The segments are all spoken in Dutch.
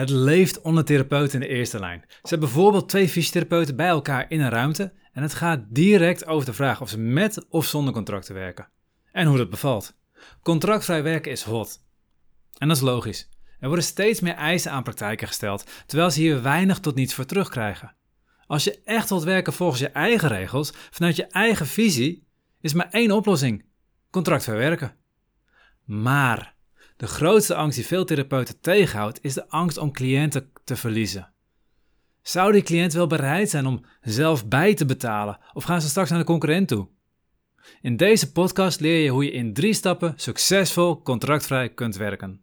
Het leeft onder therapeuten in de eerste lijn. Zet bijvoorbeeld twee fysiotherapeuten bij elkaar in een ruimte en het gaat direct over de vraag of ze met of zonder contracten werken. En hoe dat bevalt. Contractvrij werken is hot. En dat is logisch. Er worden steeds meer eisen aan praktijken gesteld, terwijl ze hier weinig tot niets voor terugkrijgen. Als je echt wilt werken volgens je eigen regels, vanuit je eigen visie, is maar één oplossing: contractvrij werken. Maar de grootste angst die veel therapeuten tegenhoudt, is de angst om cliënten te verliezen. Zou die cliënt wel bereid zijn om zelf bij te betalen of gaan ze straks naar de concurrent toe? In deze podcast leer je hoe je in drie stappen succesvol contractvrij kunt werken.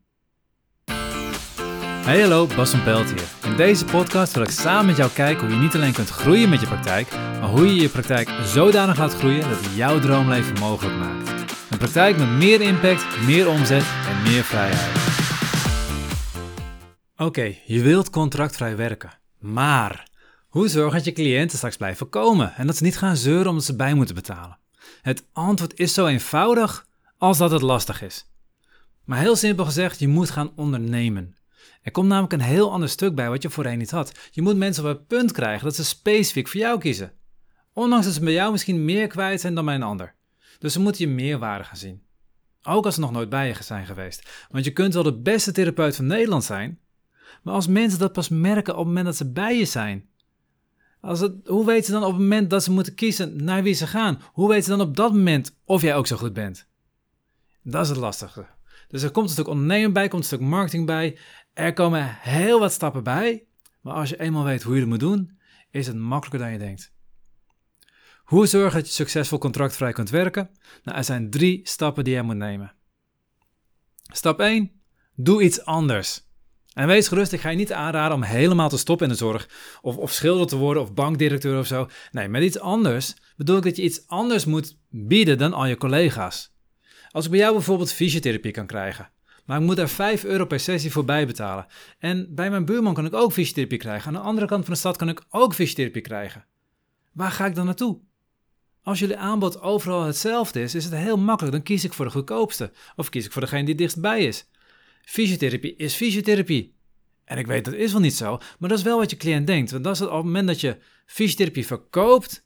Hey hallo, Bas van Pelt hier. In deze podcast wil ik samen met jou kijken hoe je niet alleen kunt groeien met je praktijk, maar hoe je je praktijk zodanig laat groeien dat het jouw droomleven mogelijk maakt. Een praktijk met meer impact, meer omzet en meer vrijheid. Oké, je wilt contractvrij werken, maar hoe zorg dat je cliënten straks blijven komen en dat ze niet gaan zeuren omdat ze bij moeten betalen? Het antwoord is zo eenvoudig als dat het lastig is. Maar heel simpel gezegd, je moet gaan ondernemen. Er komt namelijk een heel ander stuk bij wat je voorheen niet had. Je moet mensen op het punt krijgen dat ze specifiek voor jou kiezen. Ondanks dat ze bij jou misschien meer kwijt zijn dan bij een ander. Dus ze moeten je meerwaarde gaan zien. Ook als ze nog nooit bij je zijn geweest. Want je kunt wel de beste therapeut van Nederland zijn, maar als mensen dat pas merken op het moment dat ze bij je zijn. Als het, hoe weten ze dan op het moment dat ze moeten kiezen naar wie ze gaan? Hoe weten ze dan op dat moment of jij ook zo goed bent? Dat is het lastige. Dus er komt een stuk ondernemen bij, komt een stuk marketing bij. Er komen heel wat stappen bij. Maar als je eenmaal weet hoe je het moet doen, is het makkelijker dan je denkt. Hoe zorg dat je succesvol contractvrij kunt werken? Nou, er zijn drie stappen die je moet nemen. Stap 1. Doe iets anders. En wees gerust, ik ga je niet aanraden om helemaal te stoppen in de zorg. Of, of schilder te worden of bankdirecteur of zo. Nee, met iets anders bedoel ik dat je iets anders moet bieden dan al je collega's. Als ik bij jou bijvoorbeeld fysiotherapie kan krijgen, maar ik moet er 5 euro per sessie voor bijbetalen. En bij mijn buurman kan ik ook fysiotherapie krijgen. Aan de andere kant van de stad kan ik ook fysiotherapie krijgen. Waar ga ik dan naartoe? Als jullie aanbod overal hetzelfde is, is het heel makkelijk. Dan kies ik voor de goedkoopste. Of kies ik voor degene die dichtstbij is. Fysiotherapie is fysiotherapie. En ik weet dat is wel niet zo, maar dat is wel wat je cliënt denkt. Want dat is op het moment dat je fysiotherapie verkoopt,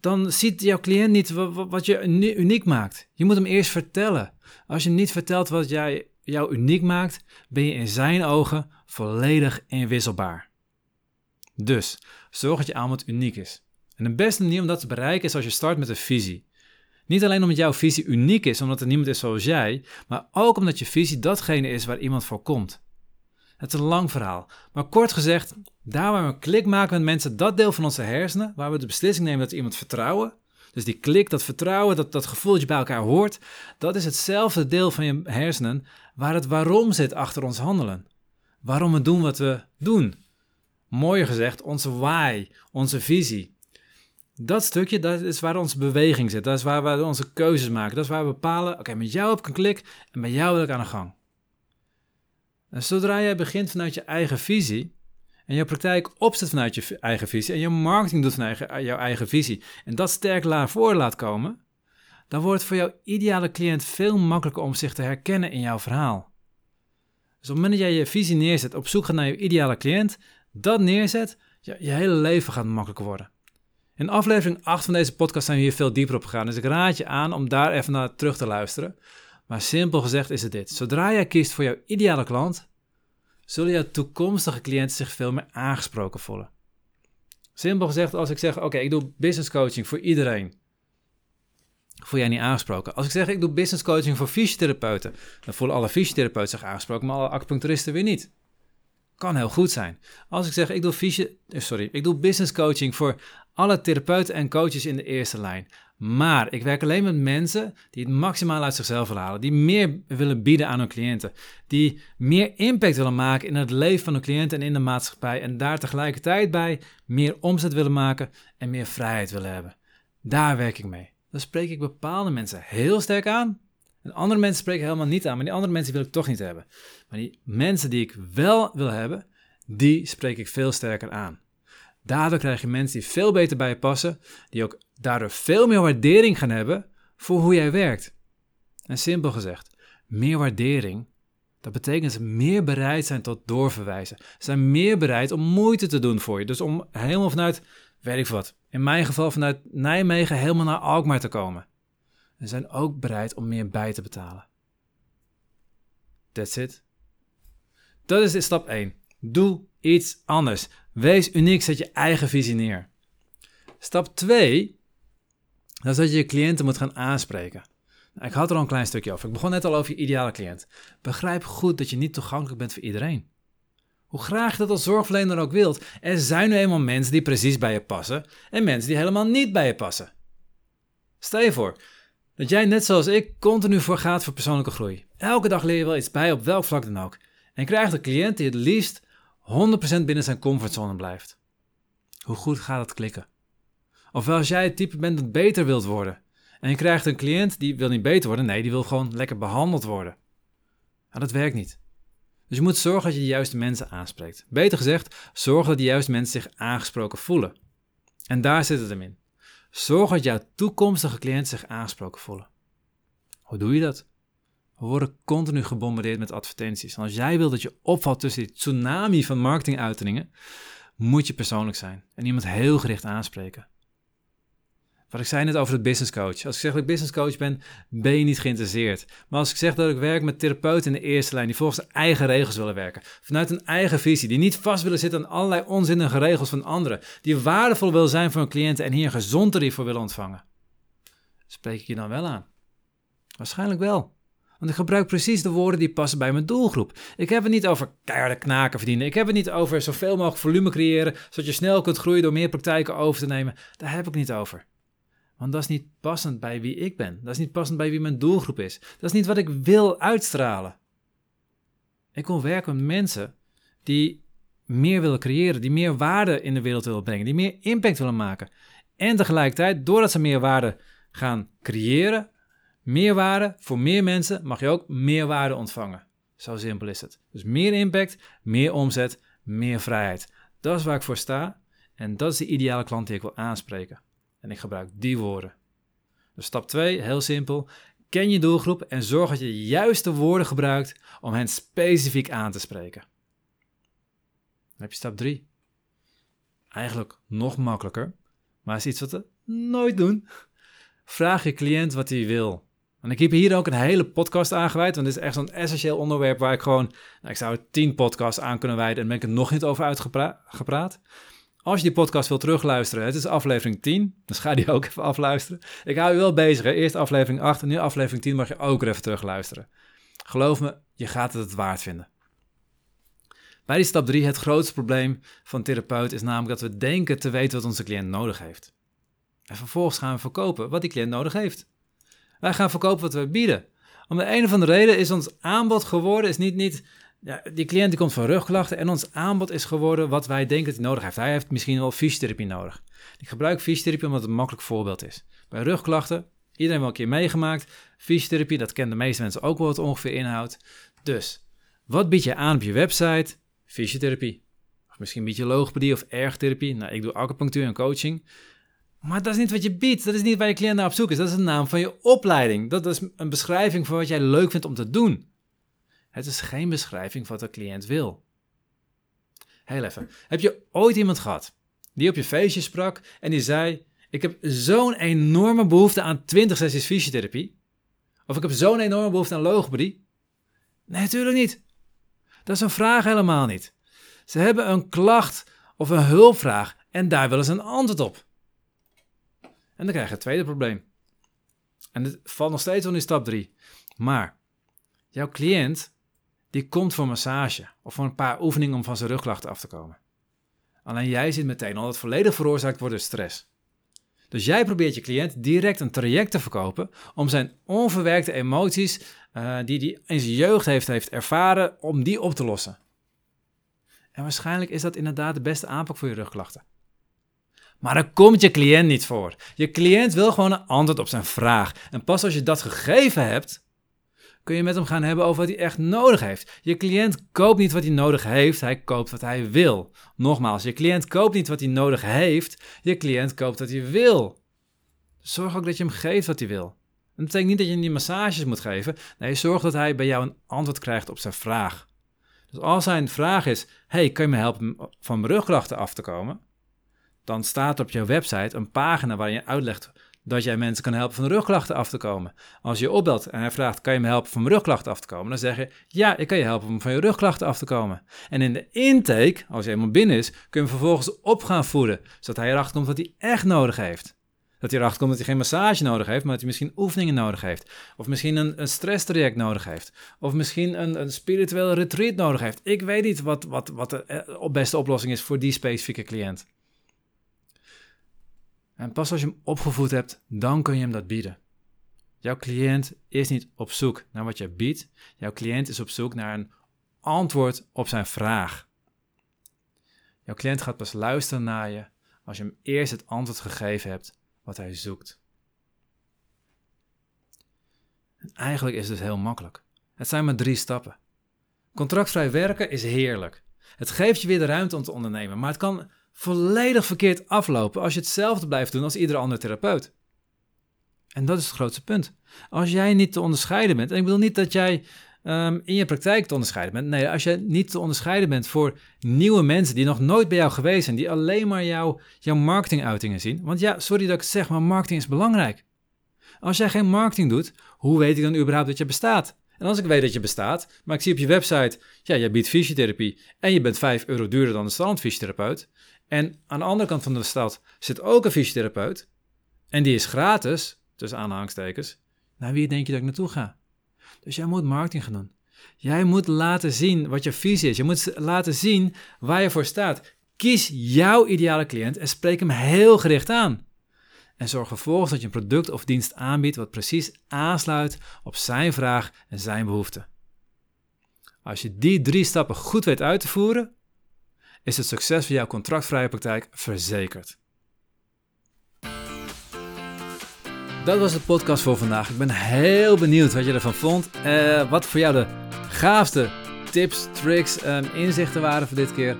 dan ziet jouw cliënt niet wat je uniek maakt. Je moet hem eerst vertellen. Als je niet vertelt wat jij, jou uniek maakt, ben je in zijn ogen volledig inwisselbaar. Dus zorg dat je aanbod uniek is. En de beste manier om dat te bereiken is als je start met een visie. Niet alleen omdat jouw visie uniek is, omdat er niemand is zoals jij, maar ook omdat je visie datgene is waar iemand voor komt. Het is een lang verhaal, maar kort gezegd, daar waar we een klik maken met mensen, dat deel van onze hersenen, waar we de beslissing nemen dat we iemand vertrouwen, dus die klik, dat vertrouwen, dat, dat gevoel dat je bij elkaar hoort, dat is hetzelfde deel van je hersenen waar het waarom zit achter ons handelen. Waarom we doen wat we doen. Mooier gezegd, onze why, onze visie. Dat stukje, dat is waar onze beweging zit. Dat is waar we onze keuzes maken. Dat is waar we bepalen, oké, met jou heb ik een klik en met jou wil ik aan de gang. En zodra jij begint vanuit je eigen visie en jouw praktijk opzet vanuit je eigen visie en je marketing doet vanuit jouw eigen visie en dat sterk laat voor laat komen, dan wordt het voor jouw ideale cliënt veel makkelijker om zich te herkennen in jouw verhaal. Dus op het moment dat jij je visie neerzet, op zoek gaat naar je ideale cliënt, dat neerzet, je, je hele leven gaat makkelijker worden. In aflevering 8 van deze podcast zijn we hier veel dieper op gegaan, dus ik raad je aan om daar even naar terug te luisteren. Maar simpel gezegd is het dit. Zodra jij kiest voor jouw ideale klant, zullen jouw toekomstige cliënten zich veel meer aangesproken voelen. Simpel gezegd, als ik zeg, oké, ik doe business coaching voor iedereen, voel jij niet aangesproken. Als ik zeg, ik doe business coaching voor fysiotherapeuten, dan voelen alle fysiotherapeuten zich aangesproken, maar alle acupuncturisten weer niet. Kan heel goed zijn. Als ik zeg, ik doe, fysio, eh, sorry, ik doe business coaching voor alle therapeuten en coaches in de eerste lijn. Maar ik werk alleen met mensen die het maximaal uit zichzelf willen halen, die meer willen bieden aan hun cliënten, die meer impact willen maken in het leven van hun cliënten en in de maatschappij en daar tegelijkertijd bij meer omzet willen maken en meer vrijheid willen hebben. Daar werk ik mee. Dan spreek ik bepaalde mensen heel sterk aan en andere mensen spreken helemaal niet aan, maar die andere mensen wil ik toch niet hebben. Maar die mensen die ik wel wil hebben, die spreek ik veel sterker aan. Daardoor krijg je mensen die veel beter bij je passen, die ook daardoor veel meer waardering gaan hebben voor hoe jij werkt. En simpel gezegd, meer waardering Dat betekent ze meer bereid zijn tot doorverwijzen. Ze zijn meer bereid om moeite te doen voor je. Dus om helemaal vanuit, weet ik wat, in mijn geval vanuit Nijmegen helemaal naar Alkmaar te komen. Ze zijn ook bereid om meer bij te betalen. That's it. Dat is stap 1. Doe iets anders. Wees uniek, zet je eigen visie neer. Stap 2, dat is dat je je cliënten moet gaan aanspreken. Nou, ik had er al een klein stukje over. Ik begon net al over je ideale cliënt. Begrijp goed dat je niet toegankelijk bent voor iedereen. Hoe graag je dat als zorgverlener ook wilt, er zijn nu eenmaal mensen die precies bij je passen en mensen die helemaal niet bij je passen. Stel je voor dat jij net zoals ik continu voor gaat voor persoonlijke groei. Elke dag leer je wel iets bij op welk vlak dan ook. En krijgt een cliënt die het liefst 100% binnen zijn comfortzone blijft. Hoe goed gaat het klikken? Of als jij het type bent dat beter wilt worden. En je krijgt een cliënt die wil niet beter worden, nee, die wil gewoon lekker behandeld worden. Nou, dat werkt niet. Dus je moet zorgen dat je de juiste mensen aanspreekt. Beter gezegd, zorg dat de juiste mensen zich aangesproken voelen. En daar zit het hem in. Zorg dat jouw toekomstige cliënten zich aangesproken voelen. Hoe doe je dat? We worden continu gebombardeerd met advertenties. En als jij wil dat je opvalt tussen die tsunami van marketinguitingen, moet je persoonlijk zijn en iemand heel gericht aanspreken. Wat ik zei net over het business coach. Als ik zeg dat ik business coach ben, ben je niet geïnteresseerd. Maar als ik zeg dat ik werk met therapeuten in de eerste lijn die volgens eigen regels willen werken, vanuit een eigen visie, die niet vast willen zitten aan allerlei onzinnige regels van anderen, die waardevol willen zijn voor hun cliënten en hier een gezond tarief voor willen ontvangen, spreek ik je dan wel aan? Waarschijnlijk wel. Want ik gebruik precies de woorden die passen bij mijn doelgroep. Ik heb het niet over keiharde knaken verdienen. Ik heb het niet over zoveel mogelijk volume creëren, zodat je snel kunt groeien door meer praktijken over te nemen. Daar heb ik niet over. Want dat is niet passend bij wie ik ben. Dat is niet passend bij wie mijn doelgroep is. Dat is niet wat ik wil uitstralen. Ik wil werken met mensen die meer willen creëren, die meer waarde in de wereld willen brengen, die meer impact willen maken. En tegelijkertijd, doordat ze meer waarde gaan creëren, meer waarde voor meer mensen, mag je ook meer waarde ontvangen. Zo simpel is het. Dus meer impact, meer omzet, meer vrijheid. Dat is waar ik voor sta en dat is de ideale klant die ik wil aanspreken. En ik gebruik die woorden. Dus stap 2, heel simpel. Ken je doelgroep en zorg dat je de juiste woorden gebruikt om hen specifiek aan te spreken. Dan heb je stap 3. Eigenlijk nog makkelijker, maar is iets wat we nooit doen. Vraag je cliënt wat hij wil. En ik heb hier ook een hele podcast aangeweid, want dit is echt zo'n essentieel onderwerp waar ik gewoon, nou, ik zou er tien podcasts aan kunnen wijden en ben ik er nog niet over uitgepraat. Als je die podcast wil terugluisteren, het is aflevering 10, dus ga die ook even afluisteren. Ik hou je wel bezig, eerst aflevering 8 en nu aflevering 10 mag je ook even terugluisteren. Geloof me, je gaat het het waard vinden. Bij die stap 3, het grootste probleem van therapeut is namelijk dat we denken te weten wat onze cliënt nodig heeft. En vervolgens gaan we verkopen wat die cliënt nodig heeft. Wij gaan verkopen wat we bieden. Om de een of andere reden is ons aanbod geworden, is niet, niet ja, die cliënt die komt van rugklachten en ons aanbod is geworden wat wij denken dat hij nodig heeft. Hij heeft misschien wel fysiotherapie nodig. Ik gebruik fysiotherapie omdat het een makkelijk voorbeeld is. Bij rugklachten, iedereen wel een keer meegemaakt. Fysiotherapie, dat kennen de meeste mensen ook wel wat ongeveer inhoudt. Dus, wat bied je aan op je website? Fysiotherapie. Of misschien bied je logopedie of ergotherapie. Nou, ik doe acupunctuur en coaching. Maar dat is niet wat je biedt. Dat is niet waar je cliënt naar op zoek is. Dat is de naam van je opleiding. Dat is een beschrijving van wat jij leuk vindt om te doen. Het is geen beschrijving van wat de cliënt wil. Heel even. Heb je ooit iemand gehad die op je feestje sprak en die zei: Ik heb zo'n enorme behoefte aan 20 sessies fysiotherapie? Of ik heb zo'n enorme behoefte aan logopedie? Nee, natuurlijk niet. Dat is een vraag helemaal niet. Ze hebben een klacht of een hulpvraag en daar willen ze een antwoord op. En dan krijg je het tweede probleem. En het valt nog steeds onder stap 3. Maar jouw cliënt die komt voor massage of voor een paar oefeningen om van zijn rugklachten af te komen. Alleen jij zit meteen al dat volledig veroorzaakt wordt door stress. Dus jij probeert je cliënt direct een traject te verkopen om zijn onverwerkte emoties uh, die hij in zijn jeugd heeft, heeft ervaren, om die op te lossen. En waarschijnlijk is dat inderdaad de beste aanpak voor je rugklachten. Maar daar komt je cliënt niet voor. Je cliënt wil gewoon een antwoord op zijn vraag. En pas als je dat gegeven hebt, kun je met hem gaan hebben over wat hij echt nodig heeft. Je cliënt koopt niet wat hij nodig heeft, hij koopt wat hij wil. Nogmaals, je cliënt koopt niet wat hij nodig heeft, je cliënt koopt wat hij wil. Zorg ook dat je hem geeft wat hij wil. Dat betekent niet dat je hem die massages moet geven. Nee, zorg dat hij bij jou een antwoord krijgt op zijn vraag. Dus als zijn vraag is: Hey, kan je me helpen van mijn rugklachten af te komen? Dan staat op jouw website een pagina waarin je uitlegt dat jij mensen kan helpen van rugklachten af te komen. Als je opbelt en hij vraagt: Kan je me helpen van mijn rugklachten af te komen? Dan zeg je: Ja, ik kan je helpen om van je rugklachten af te komen. En in de intake, als je helemaal binnen is, kun je hem vervolgens op gaan voeden, zodat hij erachter komt wat hij echt nodig heeft. Dat hij erachter komt dat hij geen massage nodig heeft, maar dat hij misschien oefeningen nodig heeft. Of misschien een, een stresstraject nodig heeft. Of misschien een, een spirituele retreat nodig heeft. Ik weet niet wat, wat, wat de eh, beste oplossing is voor die specifieke cliënt. En pas als je hem opgevoed hebt, dan kun je hem dat bieden. Jouw cliënt is niet op zoek naar wat je biedt. Jouw cliënt is op zoek naar een antwoord op zijn vraag. Jouw cliënt gaat pas luisteren naar je als je hem eerst het antwoord gegeven hebt wat hij zoekt. En eigenlijk is het heel makkelijk. Het zijn maar drie stappen. Contractvrij werken is heerlijk. Het geeft je weer de ruimte om te ondernemen, maar het kan volledig verkeerd aflopen als je hetzelfde blijft doen als iedere andere therapeut. En dat is het grootste punt. Als jij niet te onderscheiden bent, en ik bedoel niet dat jij um, in je praktijk te onderscheiden bent. Nee, als je niet te onderscheiden bent voor nieuwe mensen die nog nooit bij jou geweest zijn, die alleen maar jou, jouw marketinguitingen zien. Want ja, sorry dat ik het zeg, maar marketing is belangrijk. Als jij geen marketing doet, hoe weet ik dan überhaupt dat je bestaat? En als ik weet dat je bestaat, maar ik zie op je website, ja, jij biedt fysiotherapie en je bent 5 euro duurder dan de standaard En aan de andere kant van de stad zit ook een fysiotherapeut. En die is gratis, tussen aanhangstekens. Naar wie denk je dat ik naartoe ga? Dus jij moet marketing gaan doen. Jij moet laten zien wat je visie is. Je moet laten zien waar je voor staat. Kies jouw ideale cliënt en spreek hem heel gericht aan. En zorg vervolgens dat je een product of dienst aanbiedt wat precies aansluit op zijn vraag en zijn behoefte. Als je die drie stappen goed weet uit te voeren, is het succes van jouw contractvrije praktijk verzekerd. Dat was de podcast voor vandaag. Ik ben heel benieuwd wat je ervan vond. Uh, wat voor jou de gaafste tips, tricks, um, inzichten waren voor dit keer.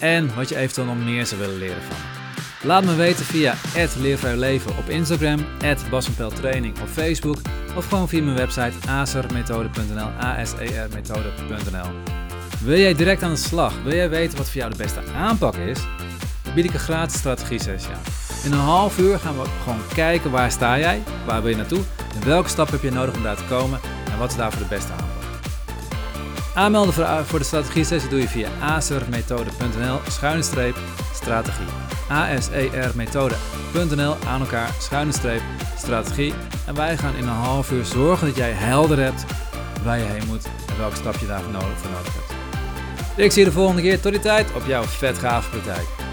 En wat je eventueel nog meer zou willen leren van. Laat me weten via Leven op Instagram, Training op Facebook of gewoon via mijn website asermethode.nl, asermethode.nl. Wil jij direct aan de slag? Wil jij weten wat voor jou de beste aanpak is? Dan bied ik een gratis strategie sessie aan. In een half uur gaan we gewoon kijken waar sta jij, waar wil je naartoe en welke stap heb je nodig om daar te komen en wat is daarvoor de beste aanpak. Aanmelden voor de strategie sessie doe je via asermethode.nl schuine streep strategie. asermethode.nl aan elkaar schuine streep strategie. En wij gaan in een half uur zorgen dat jij helder hebt waar je heen moet en welke stap je daarvoor nodig, voor nodig hebt. Ik zie je de volgende keer. Tot die tijd op jouw vet gave praktijk.